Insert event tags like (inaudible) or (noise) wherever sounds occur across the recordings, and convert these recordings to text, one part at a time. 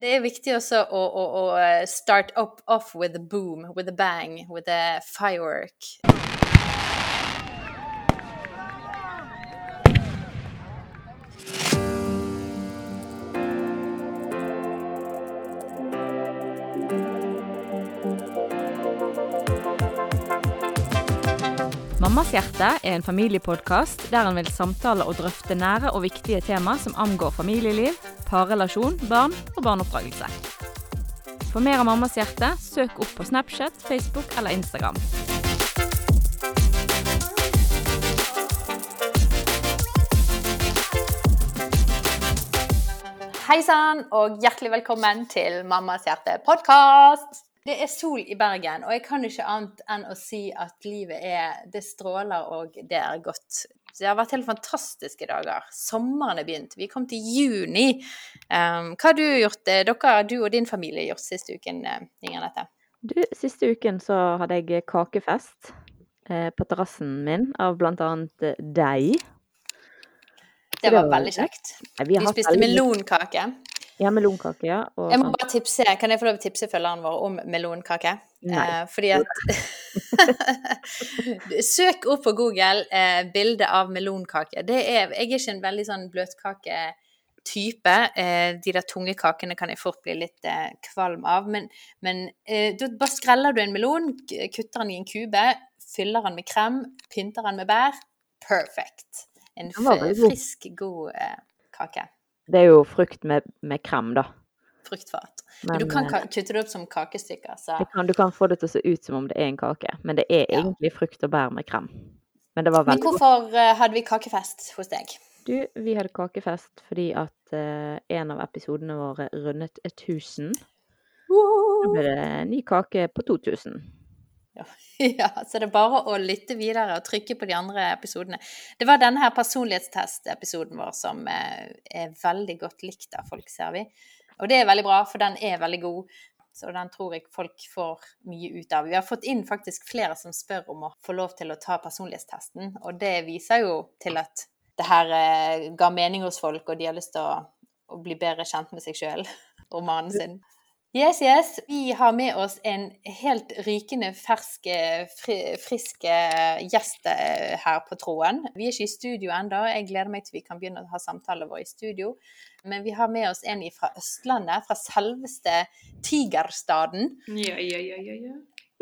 Det er viktig også å, å, å eh, start up off with a boom, with a bang, with a firework. Mammas hjerte er en familiepodkast der en vil samtale og drøfte nære og viktige tema som angår familieliv, parrelasjon, barn og barneoppdragelse. For mer av Mammas hjerte, søk opp på Snapchat, Facebook eller Instagram. Hei sann, og hjertelig velkommen til Mammas hjerte podkast! Det er sol i Bergen, og jeg kan ikke annet enn å si at livet er Det stråler, og det er godt. Det har vært helt fantastiske dager. Sommeren er begynt. Vi kom til juni. Um, hva har du gjort, eh, dere, du og din familie gjort siste uken, eh, Inger Nette? Du, siste uken så hadde jeg kakefest eh, på terrassen min av blant annet eh, deg. Det var veldig kjekt. Vi spiste melonkake. Ja, melonkake, ja. Og, jeg må bare tipse, Kan jeg få lov til å tipse følgeren vår om melonkake? Eh, fordi at (laughs) Søk opp på Google eh, bilde av melonkake. Det er, jeg er ikke en veldig sånn bløtkaketype. Eh, de der tunge kakene kan jeg fort bli litt eh, kvalm av. Men, men eh, da bare skreller du en melon, kutter den i en kube, fyller den med krem, pynter den med bær. Perfect. En frisk, god eh, kake. Det er jo frukt med, med krem, da. Fruktfat. Men, du kan eh, kutte det opp som kakestykker. Så. Kan, du kan få det til å se ut som om det er en kake, men det er ja. egentlig frukt og bær med krem. Men, det var men hvorfor godt. Eh, hadde vi kakefest hos deg? Du, vi hadde kakefest fordi at uh, en av episodene våre rundet 1000. Da ble det ny kake på 2000. (laughs) Ja, så det er bare å lytte videre og trykke på de andre episodene. Det var denne her personlighetstest-episoden vår som eh, er veldig godt likt av folk, ser vi. Og det er veldig bra, for den er veldig god. Så den tror jeg folk får mye ut av. Vi har fått inn faktisk flere som spør om å få lov til å ta personlighetstesten, og det viser jo til at det her eh, ga mening hos folk, og de har lyst til å, å bli bedre kjent med seg sjøl og mannen sin. Yes, yes. Vi har med oss en helt rykende fersk, fri, frisk gjest eh, her på tråden. Vi er ikke i studio ennå. Jeg gleder meg til vi kan begynne å ha samtaler våre i studio. Men vi har med oss en fra Østlandet, fra selveste Tigerstaden. Ja, ja, ja, ja, ja.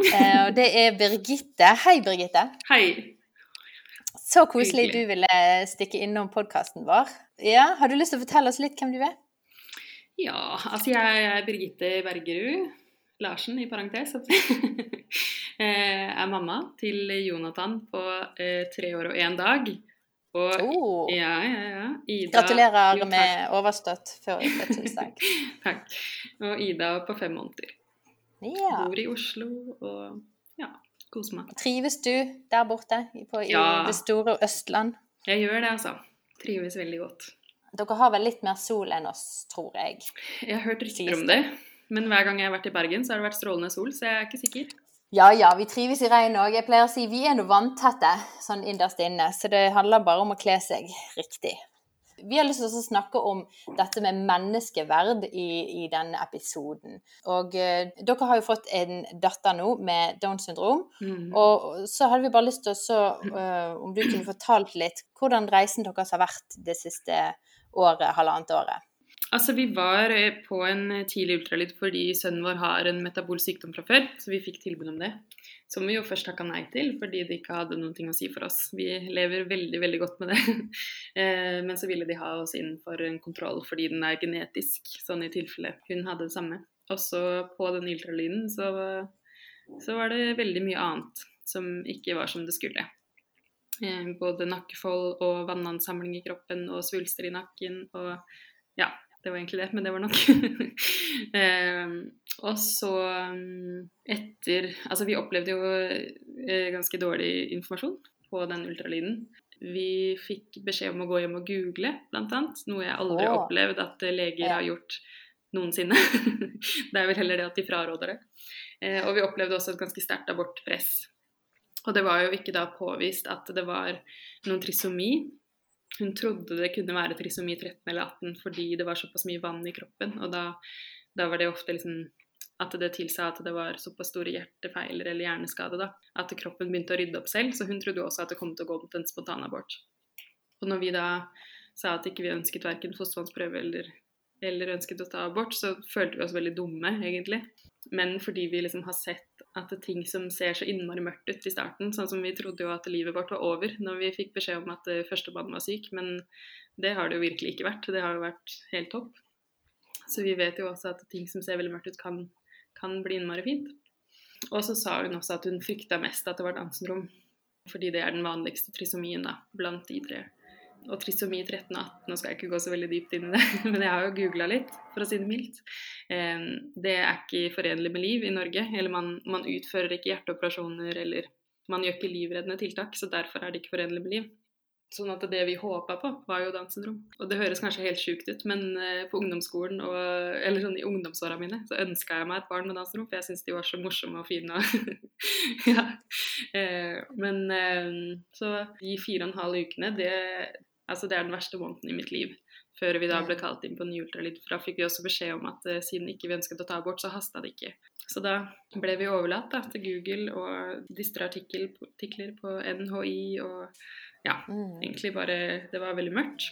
Eh, og det er Birgitte. Hei, Birgitte. Hei. Så koselig du ville stikke innom podkasten vår. Ja, Har du lyst til å fortelle oss litt hvem du er? Ja, altså jeg er Birgitte Bergerud Larsen, i parentes. jeg (laughs) er mamma til Jonathan på eh, tre år og én dag. Og, oh. ja, ja, ja. Ida, Gratulerer jo, med overstått fødselsdag. (laughs) takk. Og Ida på fem måneder. Ja. Bor i Oslo og ja, koser meg. Trives du der borte på, i det store Østland? Jeg gjør det, altså. Trives veldig godt. Dere har vel litt mer sol enn oss, tror jeg. Jeg har hørt rykter om det. Men hver gang jeg har vært i Bergen, så har det vært strålende sol, så jeg er ikke sikker. Ja ja, vi trives i regn òg. Jeg pleier å si vi er noe vanntette sånn innerst inne, så det handler bare om å kle seg riktig. Vi har lyst til å snakke om dette med menneskeverd i, i denne episoden. Og eh, dere har jo fått en datter nå med Downs syndrom. Mm. Og så hadde vi bare lyst til å så, uh, Om du kunne fortalt litt hvordan reisen deres har vært det siste året halvannet året? Altså, Vi var eh, på en tidlig ultralyd fordi sønnen vår har en metabol sykdom fra før, så vi fikk tilbud om det. Som vi jo først takka nei til fordi det ikke hadde noe å si for oss. Vi lever veldig veldig godt med det. (laughs) Eh, men så ville de ha oss inn for en kontroll fordi den er genetisk, sånn i tilfelle hun hadde det samme. Også på den ultralyden så, så var det veldig mye annet som ikke var som det skulle. Eh, både nakkefold og vannansamling i kroppen og svulster i nakken. Og ja, det var egentlig det, men det var nok. (laughs) eh, og så mm, etter Altså vi opplevde jo eh, ganske dårlig informasjon på den ultralyden. Vi fikk beskjed om å gå hjem og google, blant annet. Noe jeg aldri har opplevd at leger har gjort noensinne. (laughs) det er vel heller det at de fraråder det. Eh, og vi opplevde også et ganske sterkt abortpress og det var jo ikke da påvist at det var noen trisomi. Hun trodde det kunne være trisomi 13 eller 18 fordi det var såpass mye vann i kroppen. Og da Da var det ofte liksom at det tilsa at det var såpass store hjertefeiler eller hjerneskade da, at kroppen begynte å rydde opp selv. Så hun trodde også at det kom til å gå mot en spontanabort. Og når vi da sa at ikke vi ønsket verken fostervannsprøve eller, eller ønsket å ta abort, så følte vi oss veldig dumme, egentlig. Men fordi vi liksom har sett at det er ting som ser så innmari mørkt ut i starten, sånn som vi trodde jo at livet vårt var over når vi fikk beskjed om at førstemann var syk, men det har det jo virkelig ikke vært. Det har jo vært helt topp. Så vi vet jo også at ting som ser veldig mørkt ut, kan kan bli innmari fint. Og så sa hun også at hun frykta mest at det var Downs syndrom, fordi det er den vanligste trisomien da, blant de tre. Og trisomi 13 og 18, nå skal jeg ikke gå så veldig dypt inn i det, (laughs) men jeg har jo googla litt, for å si det mildt. Det er ikke forenlig med liv i Norge. Eller man, man utfører ikke hjerteoperasjoner, eller man gjør ikke livreddende tiltak, så derfor er det ikke forenlig med liv. Sånn at det vi håpa på, var jo Downs syndrom. Og det høres kanskje helt sjukt ut, men eh, på ungdomsskolen, og, eller sånn i ungdomsåra mine, så ønska jeg meg et barn med Downs syndrom, for jeg syntes de var så morsomme og fine. (laughs) ja. Eh, men eh, så de fire og en halv ukene, det, altså det er den verste måneden i mitt liv. Før vi da ble kalt inn på ny ultralyd. For da fikk vi også beskjed om at siden ikke vi ønsket å ta abort, så hasta det ikke. Så da ble vi overlatt da, til Google og dystre artikler på NHI og ja, mm. egentlig bare Det var veldig mørkt.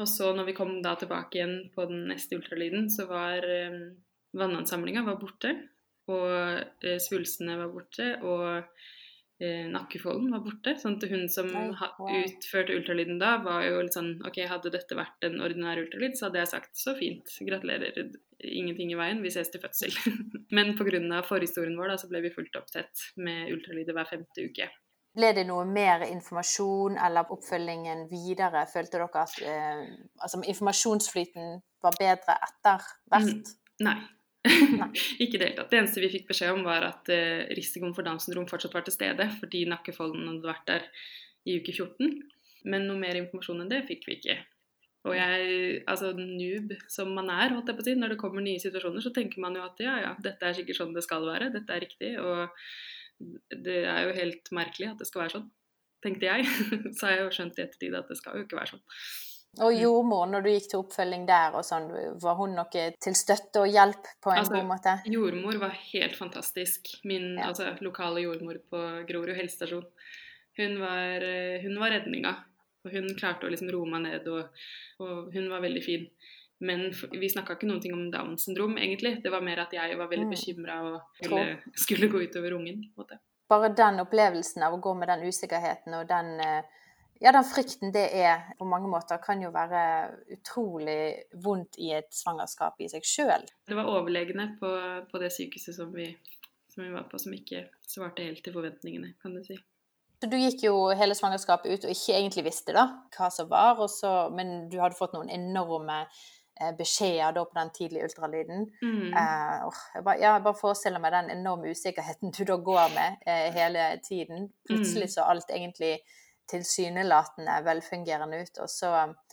Og så når vi kom da tilbake igjen på den neste ultralyden, så var um, vannansamlinga var borte. Og uh, svulstene var borte. Og uh, nakkefolden var borte. sånn at hun som utførte ultralyden da, var jo litt sånn OK, hadde dette vært en ordinær ultralyd, så hadde jeg sagt så fint, gratulerer, ingenting i veien, vi ses til fødsel. (laughs) Men pga. forhistorien vår da, så ble vi fulgt opp tett med ultralyder hver femte uke. Ble det noe mer informasjon eller oppfølgingen videre? Følte dere at eh, altså, informasjonsflyten var bedre etter hvert? Mm, nei. (laughs) Ikke i det hele tatt. Det eneste vi fikk beskjed om, var at uh, risikoen for Downs syndrom fortsatt var til stede, fordi nakkefolden hadde vært der i uke 14. Men noe mer informasjon enn det fikk vi ikke. Og jeg, altså noob som man er, holdt jeg på å si, når det kommer nye situasjoner, så tenker man jo at ja, ja, dette er sikkert sånn det skal være, dette er riktig. og det er jo helt merkelig at det skal være sånn, tenkte jeg. (laughs) Så har jeg jo skjønt i ettertid at det skal jo ikke være sånn. Og mm. jordmor, når du gikk til oppfølging der, og sånn, var hun noe til støtte og hjelp på en altså, god måte? Jordmor var helt fantastisk. Min ja. altså, lokale jordmor på Grorud helsestasjon. Hun var, eh, hun var redninga. Og hun klarte å liksom roe meg ned, og, og hun var veldig fin. Men vi snakka ikke noen ting om Downs syndrom, egentlig. Det var mer at jeg var veldig mm. bekymra og skulle, skulle, gå utover ungen. Bare den opplevelsen av å gå med den usikkerheten og den, eh, ja, den frykten det er på mange måter, kan jo være utrolig vondt i et svangerskap i seg sjøl. Det var overlegene på, på det sykehuset som vi, som vi var på, som ikke svarte helt til forventningene, kan du si. Så du gikk jo hele svangerskapet ut og ikke egentlig visste da hva som var, så, men du hadde fått noen enorme Eh, beskjeder da på den tidlige ultralyden. Mm. Uh, jeg, bare, ja, jeg bare forestiller meg den enorme usikkerheten du da går med uh, hele tiden. Plutselig mm. så alt egentlig tilsynelatende velfungerende ut, og så,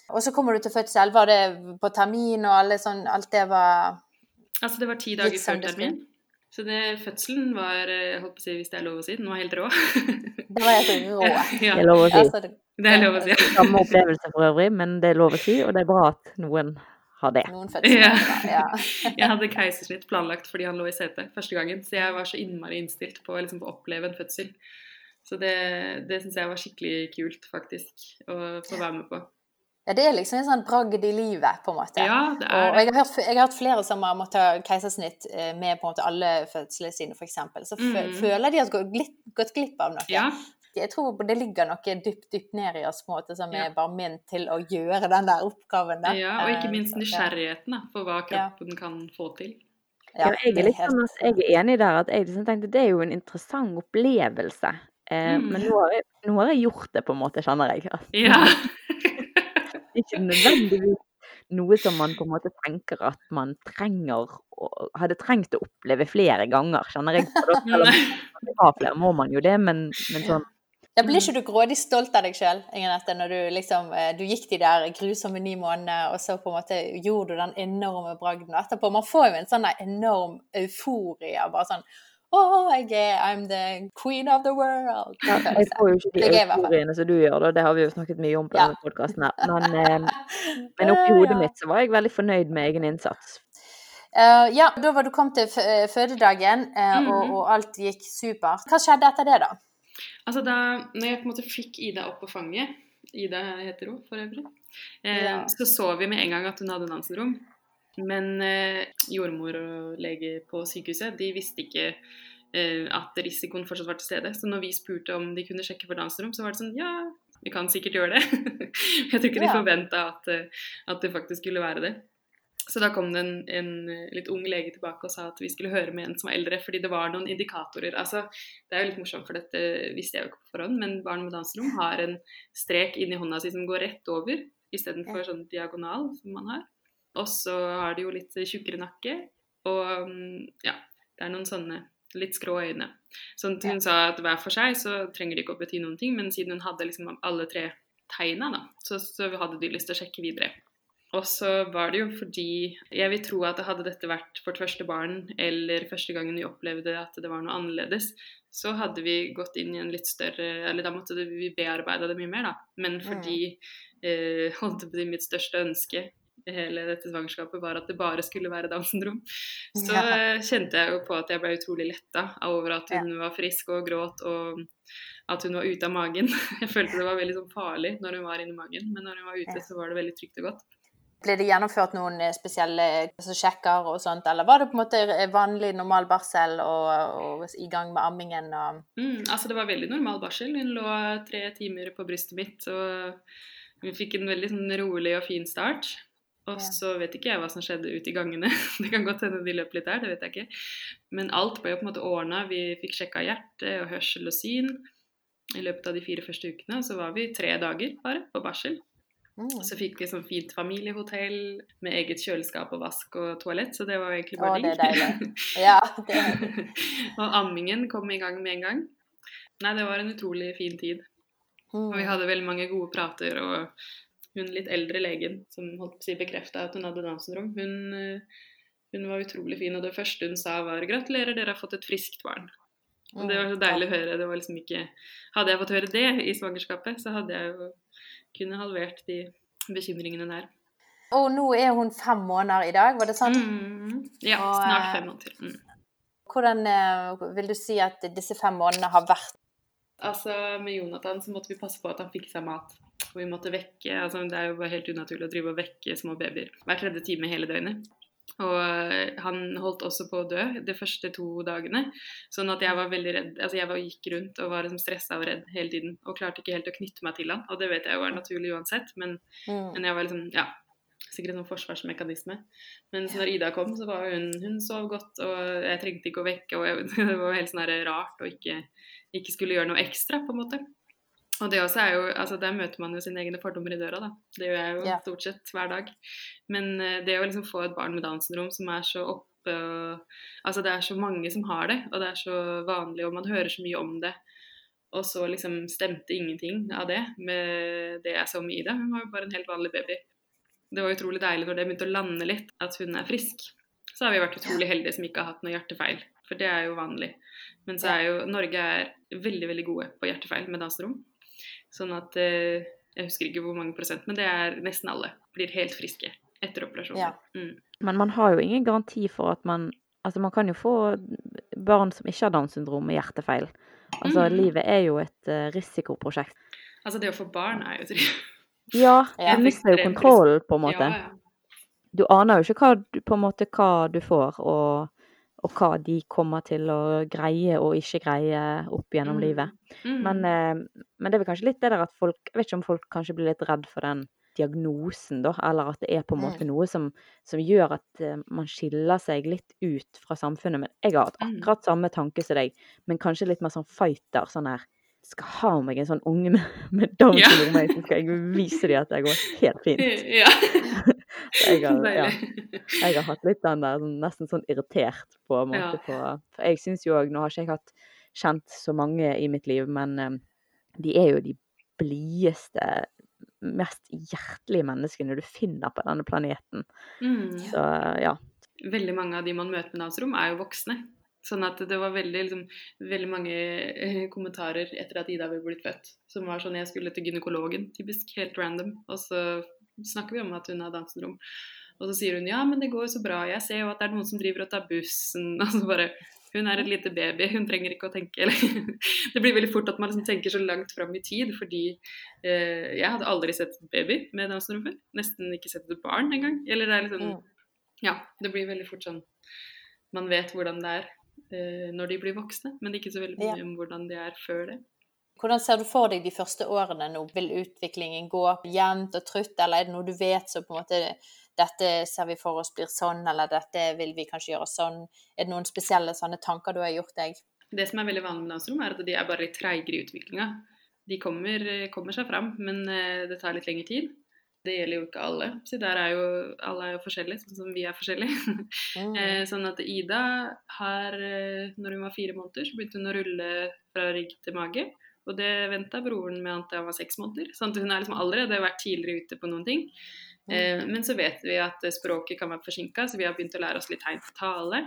og så kommer du til fødsel. Var det på termin og alle sånn Alt det var Altså, det var ti dager før termin. Så det, fødselen var holdt på å si, hvis det er lov å si, den var helt rå. (laughs) det var helt rå. (laughs) ja. Det er lov å si. Altså, det, det, er lov å si. Samme opplevelse for øvrig, men det er lov å si, og det er bra at noen har det. Noen fødsler, ja. (laughs) jeg hadde keisersnitt planlagt fordi han lå i setet første gangen, så jeg var så innmari innstilt på liksom, å oppleve en fødsel. Så det, det syns jeg var skikkelig kult, faktisk, å få være med på. Ja, det er liksom en sånn bragd i livet, på en måte. Ja, det er Og jeg har, hørt, jeg har hørt flere som har måttet ha keisersnitt eh, med på en måte alle fødslene sine, f.eks. Så mm. føler de at de har gått glipp av noe. Ja, jeg tror det ligger noe dypt, dypt ned i oss på en måte, som ja. er bare ment til å gjøre den der oppgaven der. Ja, og ikke eh, minst nysgjerrigheten da, for hva kroppen ja. kan få til. Ja, jeg, er liksom, jeg, er enig der at jeg liksom tenkte det er jo en interessant opplevelse. Eh, mm. Men nå har, jeg, nå har, jeg, gjort det, på en måte, kjenner jeg. (laughs) Ja. (laughs) ikke nødvendigvis noe som man på en måte tenker at man trenger hadde trengt å oppleve flere ganger, kjenner jeg. For da, (laughs) flere må man jo det, men, men sånn da blir ikke du grådig stolt av deg sjøl, når du liksom eh, Du gikk de der grusomme ni månedene, og så på en måte gjorde du den enorme bragden etterpå. Man får jo en sånn enorm euforia. Bare sånn Oh, jeg er I'm the queen of the world. Ja, jeg får jo ikke de euforiene som du gjør, da. Det har vi jo snakket mye om på ja. denne podkasten her. Men, (laughs) eh, men oppi hodet mitt så var jeg veldig fornøyd med egen innsats. Uh, ja, da var du kommet til fødedagen, uh, eh, og, Mhm. og alt gikk supert. Hva skjedde etter det, da? Altså da når jeg på en måte fikk Ida opp på fanget Ida heter hun for øvrig. Eh, Ja. Så så vi med en gang at hun hadde Downs syndrom. Men eh, jordmor og lege på sykehuset de visste ikke eh, at risikoen fortsatt var til stede. Så når vi spurte om de kunne sjekke for danserom, så var det sånn ja, vi kan sikkert gjøre det. (laughs) jeg tror ikke de forventa at, at det faktisk skulle være det. Så da kom det en, en litt ung lege tilbake og sa at vi skulle høre med en som var eldre, fordi det var noen indikatorer. Altså, det er jo litt morsomt, for dette visste jeg jo ikke på forhånd, men barn med danserom har en strek inni hånda si som går rett over, istedenfor sånn diagonal som man har. Og så har de jo litt tjukkere nakke, og mm, ja, det er noen sånne litt skrå øyne. Så hun hun sa at hver for seg så trenger de ikke å bety noen ting, men siden hun hadde liksom alle tre tegna, da, så, så hadde de lyst til å sjekke videre. Og så var det jo fordi Jeg vil tro at hadde dette vært vårt første barn, eller første gangen vi opplevde at det var noe annerledes, så hadde vi gått inn i en litt større Eller da måtte vi bearbeida det mye mer, da. Men fordi eh, holdt på mitt største ønske hele dette svangerskapet var at det bare skulle være Downs syndrom, (laughs) så Ja. eh, kjente jeg jo på at jeg ble utrolig letta over at hun var frisk og gråt, og at hun var ute av magen. (laughs) Jeg følte det var veldig sånn farlig når hun var inni magen, men når hun var ute, så var det veldig trygt og godt. Ble det gjennomført noen eh, spesielle altså, sjekker og sånt, eller var det på en måte vanlig normal barsel og, og i gang med ammingen og Mm, altså det var veldig normal barsel. Hun lå tre timer på brystet mitt, og hun fikk en veldig sånn rolig og fin start. Og Ja. så vet ikke jeg hva som skjedde ute i gangene. (laughs) Det kan godt hende de løp litt der, det vet jeg ikke. Men alt ble jo på en måte ordna. Vi fikk sjekka hjerte og hørsel og syn. I løpet av de fire første ukene så var vi tre dager bare på barsel. mm. Så fikk vi sånn fint familiehotell med eget kjøleskap og vask og toalett, så det var egentlig Å, bare det er digg. deilig. (laughs) Ja, det (laughs) og ammingen kom i gang med en gang. Nei, det var en utrolig fin tid. Og vi mm. hadde veldig mange gode prater, og hun litt eldre legen som holdt på å si bekrefta at hun hadde Downs syndrom, hun, eh, hun var utrolig fin. Og det første hun sa var 'gratulerer, dere har fått et friskt barn'. Og det var så deilig å høre. Det var liksom ikke Hadde jeg fått høre det i svangerskapet, så hadde jeg jo kunne halvert de bekymringene der. Og nå er hun fem måneder i dag, var det sant? Mm. Ja, Og, snart eh, fem måneder. Mm. Hvordan eh, vil du si at disse fem månedene har vært? Altså, med Jonathan så måtte vi passe på at han fikk seg mat. Og vi måtte vekke altså Det er jo helt unaturlig å drive og vekke små babyer hver tredje time hele døgnet. Og eh, han holdt også på å dø de første to dagene. Sånn at jeg var veldig redd. Altså jeg var, gikk rundt og var liksom stressa og redd hele tiden. Og klarte ikke helt å knytte meg til han. Og det vet jeg jo er naturlig uansett, men, Mm. men jeg var liksom Ja. Sikkert en sånn forsvarsmekanisme. Men så når Ida kom, så var hun Hun sov godt, og jeg trengte ikke å vekke. Og jeg, (laughs) det var helt sånn rart å ikke, ikke skulle gjøre noe ekstra, på en måte. Og det også er jo, altså Der møter man jo sine egne fordommer i døra, da. Det gjør jeg jo yeah. stort sett hver dag. Men eh, det å liksom få et barn med Downs syndrom som er så oppe og Altså det er så mange som har det, og det er så vanlig, og man hører så mye om det. Og så liksom stemte ingenting av det med det jeg så med Ida. Hun var jo bare en helt vanlig baby. Det var utrolig deilig når det begynte å lande litt, at hun er frisk. Så har vi vært utrolig heldige som ikke har hatt noe hjertefeil, for det er jo vanlig. Men så er jo Norge er veldig, veldig gode på hjertefeil med Downs syndrom. Sånn at eh, Jeg husker ikke hvor mange prosent, men det er nesten alle. Blir helt friske etter operasjonen. Ja. Mm. Men man har jo ingen garanti for at man Altså, man kan jo få barn som ikke har Downs syndrom med hjertefeil. Altså, mm. livet er jo et uh, risikoprosjekt. Altså, det å få barn er jo trist. Ja, (laughs) Ja. du mister jo kontrollen, på en måte. Ja, ja. Du aner jo ikke hva, du- på en måte, hva du får, og, og hva de kommer til å greie og ikke greie opp gjennom Mm. livet. Mm. Men, eh, men det er vel kanskje litt det der at folk Jeg vet ikke om folk kanskje blir litt redd for den diagnosen, da, eller at det er på en måte noe som, som gjør at eh, man skiller seg litt ut fra samfunnet. Men jeg har hatt Mm. akkurat samme tanke som deg, men kanskje litt mer sånn fighter. Sånn her Skal ha meg en sånn unge med, med Downs Ja. syndrom, jeg, så skal jeg vise dem at det går helt (laughs) fint. Ja. Jeg har, ja, jeg har hatt litt den der sånn, nesten sånn irritert på en måte Ja. på For jeg syns jo òg Nå har ikke jeg hatt kjent så mange i mitt liv, men um, de er jo de blideste, mest hjertelige menneskene du finner på denne planeten. Mm. Så ja. veldig mange av de man møter med syndrom, er jo voksne. Sånn at det var veldig, liksom, veldig mange eh, kommentarer etter at Ida ble blitt født, som var sånn Jeg skulle til gynekologen, typisk helt random, og så snakker vi om at hun har Downs syndrom. Og så sier hun ja, men det går jo så bra, jeg ser jo at det er noen som driver og tar bussen. (laughs) Og så bare Hun er et lite baby, hun trenger ikke å tenke eller (laughs) Det blir veldig fort at man liksom tenker så langt fram i tid, fordi eh, jeg hadde aldri sett et baby med Downs syndrom før. Nesten ikke sett et barn engang. Eller det er liksom Ja, det blir veldig fort sånn Man vet hvordan det er eh, når de blir voksne, men det er ikke så veldig mye om hvordan de er før det. Hvordan ser du for deg de første årene nå? Vil utviklingen gå jevnt og trutt, eller er det noe du vet så på en måte dette ser vi for oss blir sånn, eller dette vil vi kanskje gjøre sånn? Er det noen spesielle sånne tanker du har gjort deg? Det som er veldig vanlig med Downs er at de er bare litt treigere i utviklinga. De kommer, kommer seg fram, men eh, det tar litt lengre tid. Det gjelder jo ikke alle, så der er jo, alle er jo forskjellige, sånn som vi er forskjellige. Mm. (laughs) Eh, sånn at Ida har, eh, når hun var fire måneder, så begynte hun å rulle fra rygg til mage. Og det venta broren med til han var seks måneder. Sånn at hun er liksom allerede vært tidligere ute på noen ting. Eh, men så vet vi at eh, språket kan være forsinka, så vi har begynt å lære oss litt tegn til tale.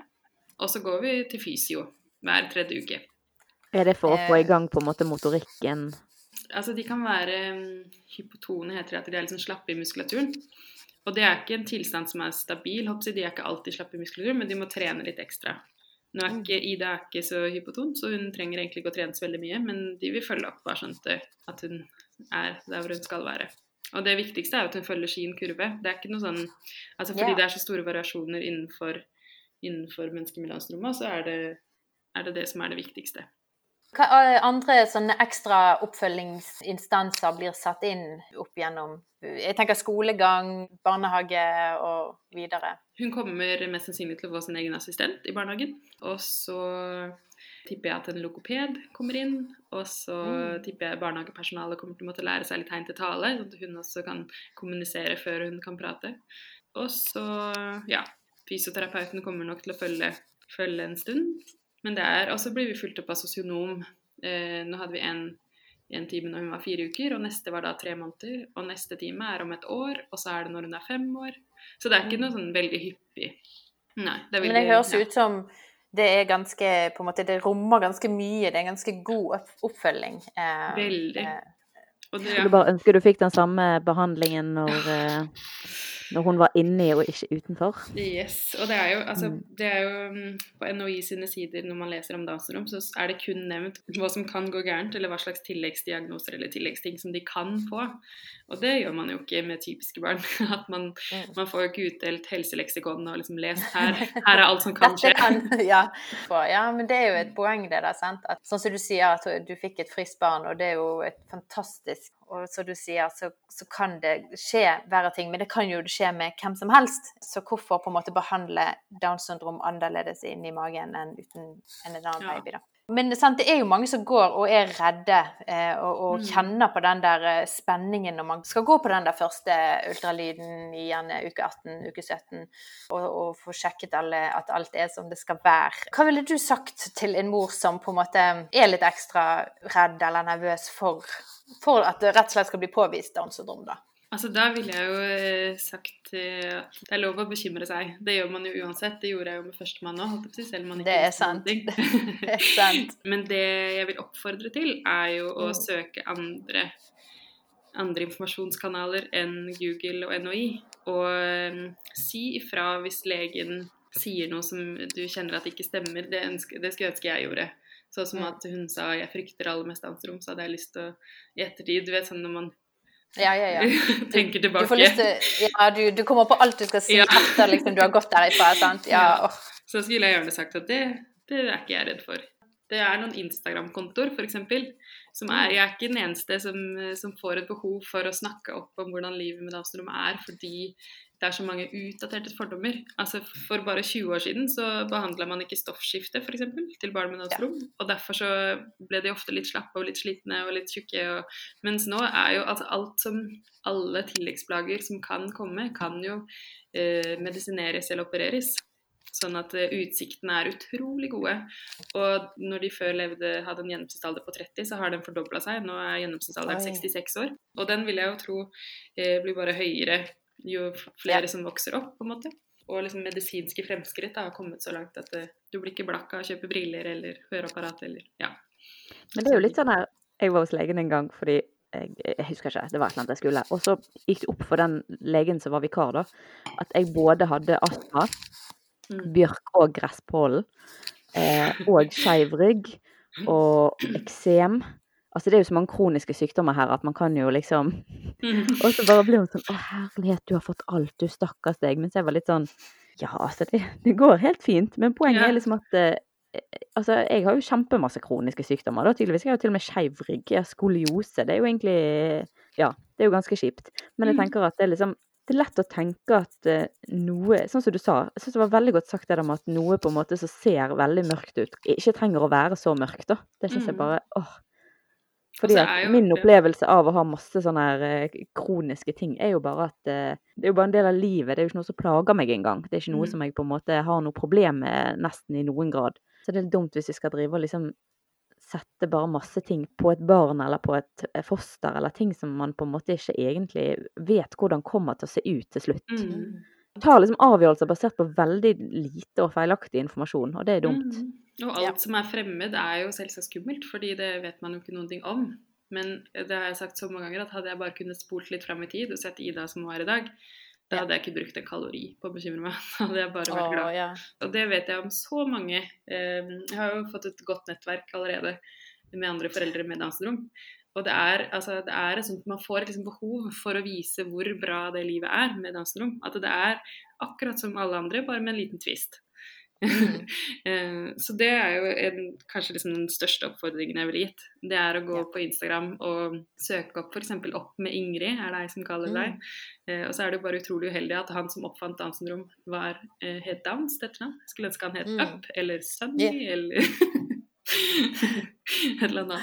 Og så går vi til fysio hver tredje uke. Er det for å få Eh. i gang på en måte motorikken? Altså, de kan være mm, hypotone, heter det, at de er liksom slappe i muskulaturen. Og det er ikke en tilstand som er stabil. De er ikke alltid slappe i muskulaturen, men de må trene litt ekstra. Nå er ikke, Ida er ikke så hypoton, så hun trenger egentlig ikke å trene så veldig mye, men de vil følge opp bare skjønt at, at hun er der hvor hun skal være. Og det viktigste er at hun følger sin kurve. Det er ikke noe sånn Altså fordi yeah. det er så store variasjoner innenfor, innenfor mennesker med Downs så er det, er det det som er det viktigste. Hva eh, andre sånne ekstra oppfølgingsinstanser blir satt inn opp gjennom Jeg tenker skolegang, barnehage og videre. Hun kommer mest sannsynlig til å få sin egen assistent i barnehagen. Og så tipper jeg at en logoped kommer inn. Og så Mm. tipper jeg barnehagepersonalet kommer til å måtte lære seg litt tegn til tale, sånn at hun også kan kommunisere før hun kan prate. Og så, ja, fysioterapeuten kommer nok til å følge, følge en stund. Men det er, og så blir vi fulgt opp av sosionom. Eh, nå hadde vi en, en time når hun var fire uker, og neste var da tre måneder. Og neste time er om et år, og så er det når hun er fem år. Så det er ikke noe sånn veldig hyppig. Nei, det veldig Men det høres ja. ut som det er ganske på en måte, Det rommer ganske mye. Det er en ganske god oppfølging. Eh, Veldig. eh, Skulle bare ønske du fikk den samme behandlingen når, eh, når hun var inni og ikke utenfor. Yes, og det er jo, altså, Mm. det er jo mm, På NHI sine sider når man leser om Downs så er det kun nevnt hva som kan gå gærent, eller hva slags tilleggsdiagnoser eller tilleggsting som de kan få. Og det gjør man jo ikke med typiske barn. (laughs) At man, Mm. man får jo ikke utdelt helseleksikon og liksom lest her, her er alt som kan (laughs) skje. kan, (laughs) ja. Ja, men det er jo et poeng det der, sant. At, sånn som du sier at du fikk et friskt barn, og det er jo et fantastisk Og som du sier, så, så kan det skje verre ting, men det kan jo skje med hvem som helst. Så hvorfor på en måte behandle Downs syndrom annerledes inni magen enn uten en annen Ja. baby, da. Men sant, det er jo mange som går og er redde eh, og, og Mm. kjenner på den der eh, spenningen når man skal gå på den der første ultralyden i gjerne uke 18, uke 17 og, og få sjekket alle, at alt er som det skal være. Hva ville du sagt til en mor som på en måte er litt ekstra redd eller nervøs for, for at det rett og slett skal bli påvist Downs syndrom, da? Altså, Da ville jeg jo eh, sagt eh, at det er lov å bekymre seg. Det gjør man jo uansett. Det gjorde jeg jo med førstemann òg, selv om man ikke Det er sant. (laughs) Det er sant. (laughs) Men det jeg vil oppfordre til, er jo å Mm. søke andre, andre informasjonskanaler enn Google og NHI. Og eh, si ifra hvis legen sier noe som du kjenner at ikke stemmer. Det, ønsker, det skulle jeg ønske jeg gjorde. Sånn som Mm. at hun sa 'jeg frykter aller mest angstrom', så hadde jeg lyst til å i ettertid Du vet sånn når man Ja, ja, ja. (laughs) tenker Du tilbake. får lyst til Ja, du, du kommer på alt du skal si Ja. etter liksom du har gått derifra, sant? Ja, oh. Så skulle jeg gjerne sagt at det, det er ikke jeg redd for. Det er noen Instagram-kontoer, f.eks. Som er Jeg er ikke den eneste som, som får et behov for å snakke opp om hvordan livet med Downs syndrom er, fordi det er så mange utdaterte fordommer. Altså For bare 20 år siden så behandla man ikke stoffskifte eksempel, til barn med Downs Ja. Og derfor så ble de ofte litt slappe og litt slitne og litt tjukke. Og, mens nå er jo altså alt som Alle tilleggsplager som kan komme, kan jo eh, medisineres eller opereres. Sånn at eh, utsiktene er utrolig gode. Og når de før levde, hadde en gjennomsnittsalder på 30, så har den fordobla seg. Nå er gjennomsnittsalderen Oi. 66 år. Og den vil jeg jo tro eh, blir bare høyere jo flere som vokser opp, på en måte. Og liksom medisinske fremskritt da, har kommet så langt at eh, du blir ikke blakk av å kjøpe briller eller høreapparat eller ja. Men det er jo litt sånn her Jeg var hos legen en gang fordi jeg, jeg husker ikke, det var et eller annet jeg skulle. Og så gikk det opp for den legen som var vikar, da, at jeg både hadde astma, Mm. bjørk og gresspollen, eh, og skeiv rygg, og eksem. Altså, det er jo så mange kroniske sykdommer her at man kan jo liksom (laughs) Mm. Og så bare blir hun sånn Å, herlighet, du har fått alt, du stakkars deg. Mens jeg var litt sånn Ja, altså, det, det går helt fint. Men poenget Ja. er liksom at eh, Altså, jeg har jo kjempemasse kroniske sykdommer, da, tydeligvis. Jeg har jo til og med skeiv rygg. Jeg har skoliose. Det er jo egentlig Ja, det er jo ganske kjipt. Men jeg Mm. tenker at det er liksom det er lett å tenke at eh, noe Sånn som du sa, jeg syns det var veldig godt sagt det der med at noe på en måte som ser veldig mørkt ut, ikke trenger å være så mørkt, da. Det syns jeg Mm. bare åh. Fordi Altså, jo- min opplevelse av å ha masse sånne her eh, kroniske ting, er jo bare at eh, det er jo bare en del av livet. Det er jo ikke noe som plager meg engang. Det er ikke noe Mm. som jeg på en måte har noe problem med nesten i noen grad. Så det er litt dumt hvis vi skal drive og liksom sette bare masse ting på et barn eller på et eh, foster, eller ting som man på en måte ikke egentlig vet hvordan kommer til å se ut til slutt. Mm. Tar liksom avgjørelser basert på veldig lite og feilaktig informasjon, og det er dumt. Mm. Og alt som er fremmed, er jo selvsagt skummelt, fordi det vet man jo ikke noen ting om. Men det har jeg sagt så mange ganger at hadde jeg bare kunnet spolt litt frem i tid og sett Ida som hun er i dag, da hadde jeg ikke brukt en kalori på å bekymre meg. (laughs) Da hadde jeg bare vært glad. glad. yeah. Og det vet jeg om så mange. Eh, Jeg har jo fått et godt nettverk allerede med andre foreldre med Downs syndrom. Og det er, altså, det er et sånt, man får et liksom behov for å vise hvor bra det livet er med danserom. At det er akkurat som alle andre, bare med en liten twist. Mm. (laughs) Eh, Så det er jo en, kanskje liksom den største oppfordringen jeg ville gitt. Det er å gå Ja. på Instagram og søke opp f.eks. opp med Ingrid, er det ei som kaller deg. Eh, Og så er det jo bare utrolig uheldig at han som oppfant Downs syndrom, var, eh, het Downs til etternavn. Skulle ønske han het Mm. Up eller Sunny yeah. eller (laughs) et eller annet.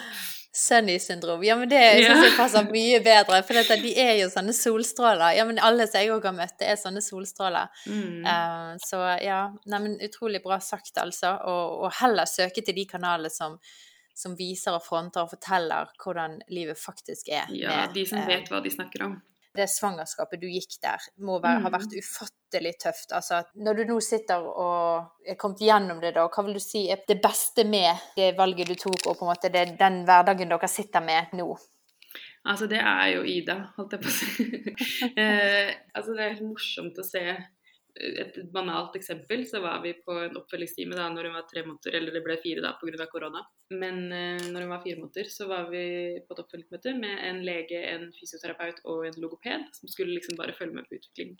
Sunny syndrom. Ja, men det synes jeg passer mye bedre, for dette, de er jo sånne solstråler. Ja, men alle som jeg òg har møtt, det er sånne solstråler. Mm. Uh, så ja, neimen utrolig bra sagt, altså. Og, og heller søke til de kanalene som, som viser og fronter og forteller hvordan livet faktisk er. Ja, med, de som eh, vet hva de snakker om. Det svangerskapet du gikk der, må være, ha Mm. vært ufattelig tøft. Altså, når du nå sitter og er kommet gjennom det, da, hva vil du si er det beste med det valget du tok, og på en måte det, den hverdagen dere sitter med nå? Altså, det er jo Ida, holdt jeg på å si. (laughs) eh, altså, det er helt morsomt å se et banalt eksempel, så var vi på en oppfølgingstime da når hun var tre måneder, eller det ble fire da pga. korona. Men eh, når hun var fire måneder, så var vi på et oppfølgingsmøte med en lege, en fysioterapeut og en logoped som skulle liksom bare følge med på utviklingen.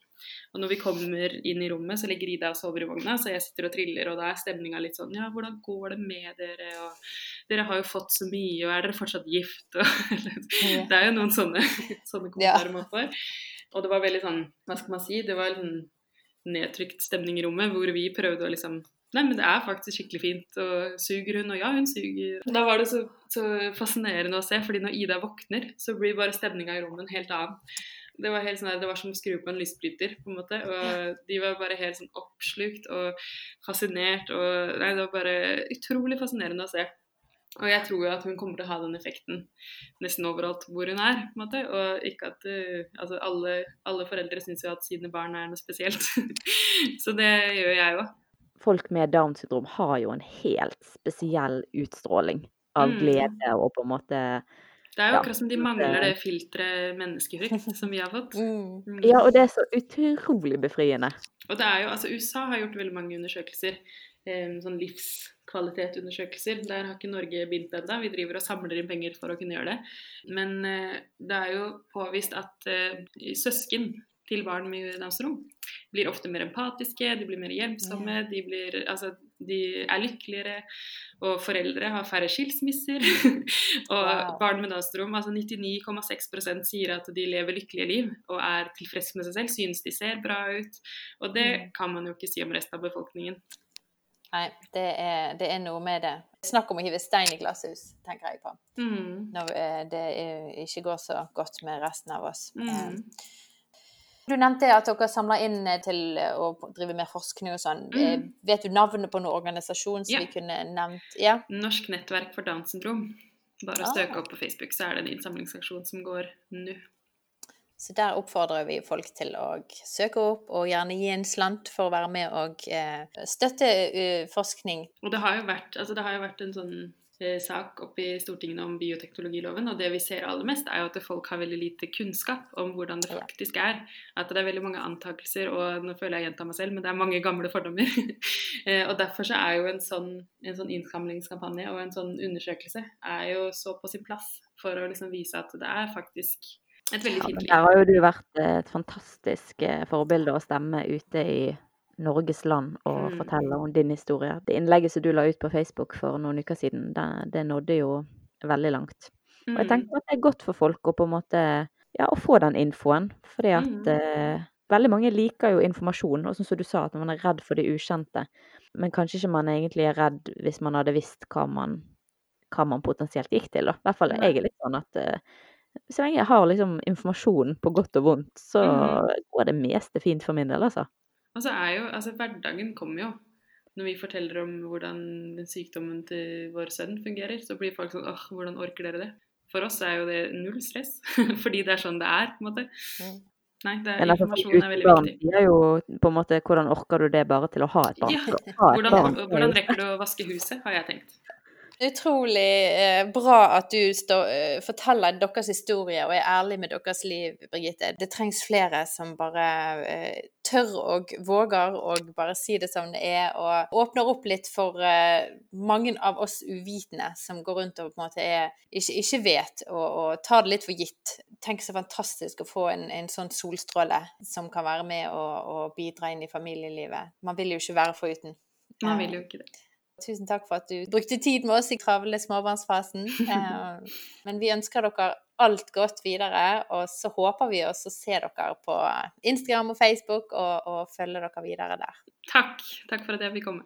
Og når vi kommer inn i rommet, så ligger Ida og sover i vogna, så jeg sitter og triller, og da er stemninga litt sånn Ja, hvordan går det med dere? Og dere har jo fått så mye, og er dere fortsatt gift? Og, (laughs) det er jo noen sånne, (laughs) sånne kommentarer man får. Og det var veldig sånn, hva skal man si, det var sånn nedtrykt stemning i rommet, hvor vi prøvde å liksom Nei, men det er faktisk skikkelig fint. Og suger hun? Og ja, hun suger. Da var det så, så fascinerende å se, fordi når Ida våkner, så blir bare stemninga i rommet en helt annen. Det var, helt sånn det var som å skru på en lysbryter, på en måte. Og de var bare helt sånn oppslukt og fascinert. Og nei, det var bare utrolig fascinerende å se. Og jeg tror jo at hun kommer til å ha den effekten nesten overalt hvor hun er. på en måte, Og ikke at uh, altså alle, alle foreldre syns jo at sine barn er noe spesielt. (laughs) Så det gjør jeg òg. Folk med Downs syndrom har jo en helt spesiell utstråling av Mm. glede og på en måte Det er jo Ja, akkurat som de mangler det filteret menneskefrykt (laughs) som vi har fått. Mm. Mm. Ja, og det er så utrolig befriende. Og det er jo, altså USA har gjort veldig mange undersøkelser, sånn sånn livskvalitetsundersøkelser. Der har ikke Norge begynt ennå. Vi driver og samler inn penger for å kunne gjøre det. Men eh, det er jo påvist at eh, søsken til barn med Downs syndrom blir ofte mer empatiske, de blir mer hjelpsomme, de, blir, altså, de er lykkeligere, og foreldre har færre skilsmisser. (laughs) og Wow. barn med Downs syndrom, altså 99,6% sier at de lever lykkelige liv og er tilfreds med seg selv, synes de ser bra ut. Og det Mm. kan man jo ikke si om resten av befolkningen. Nei, det er, det er noe med det. Snakk om å hive stein i glasshus, tenker jeg på. Mm. Når eh, det ikke går så godt med resten av oss. Mm. Eh, Du nevnte at dere samler inn eh, til å drive med forskning og sånn. Mm. Vet du navnet på noen organisasjon som Ja. vi kunne nevnt? Ja. Norsk nettverk for Downs syndrom. Bare å Ah. søke opp på Facebook, så er det en innsamlingsaksjon som går nå. Så der oppfordrer vi folk til å søke opp, og gjerne gi en slant for å være med og eh, støtte eh, forskning. Og det har jo vært, altså det har jo vært en sånn eh, sak oppe i Stortinget om bioteknologiloven, og det vi ser aller mest, er jo at folk har veldig lite kunnskap om hvordan det faktisk er. At det er veldig mange antakelser, og nå føler jeg gjenta meg selv, men det er mange gamle fordommer. (laughs) Og derfor så er jo en sånn, en sånn innsamlingskampanje og en sånn undersøkelse er jo så på sin plass for å liksom vise at det er faktisk et veldig fint liv. Ja, der har jo du vært et fantastisk eh, forbilde å stemme ute i Norges land og Mm. fortelle om din historie. Det innlegget som du la ut på Facebook for noen uker siden, det, det nådde jo veldig langt. Og jeg Mm. tenker at det er godt for folk å på en måte ja, å få den infoen. Fordi at Mm. eh, veldig mange liker jo informasjon, og sånn som du sa, at man er redd for det ukjente. Men kanskje ikke man egentlig er redd hvis man hadde visst hva man, hva man potensielt gikk til. Da. I hvert fall jeg er litt sånn at eh, så lenge jeg har liksom informasjon på godt og vondt, så Mhm. går det meste fint for min del, altså. Altså er jo, altså Hverdagen kommer jo. Når vi forteller om hvordan sykdommen til vår sønn fungerer, så blir folk sånn åh, hvordan orker dere det? For oss er jo det null stress, (laughs) fordi det er sånn det er. på en måte. Mm. Nei, det er, altså, informasjon er veldig barn viktig. er jo på en måte hvordan orker du det bare til å ha et barn? Ja, ha et Hvordan, barn hvordan rekker du å vaske huset, har jeg tenkt. Utrolig eh, bra at du eh, forteller deres historie og er ærlig med deres liv, Birgitte. Det trengs flere som bare eh, tør og våger og bare si det som det er, og åpner opp litt for mange av oss uvitende som går rundt og på en måte er, ikke, ikke vet, og, og tar det litt for gitt. Tenk så fantastisk å få en, en sånn solstråle som kan være med og, og bidra inn i familielivet. Man vil jo ikke være foruten. Man vil jo ikke det. Tusen takk for at du brukte tid med oss i travle småbarnsfasen. (laughs) Eh, Men vi ønsker dere alt godt videre, og så håper vi også å se dere på Instagram og Facebook og, og følge dere videre der. Takk. Takk for at jeg fikk komme.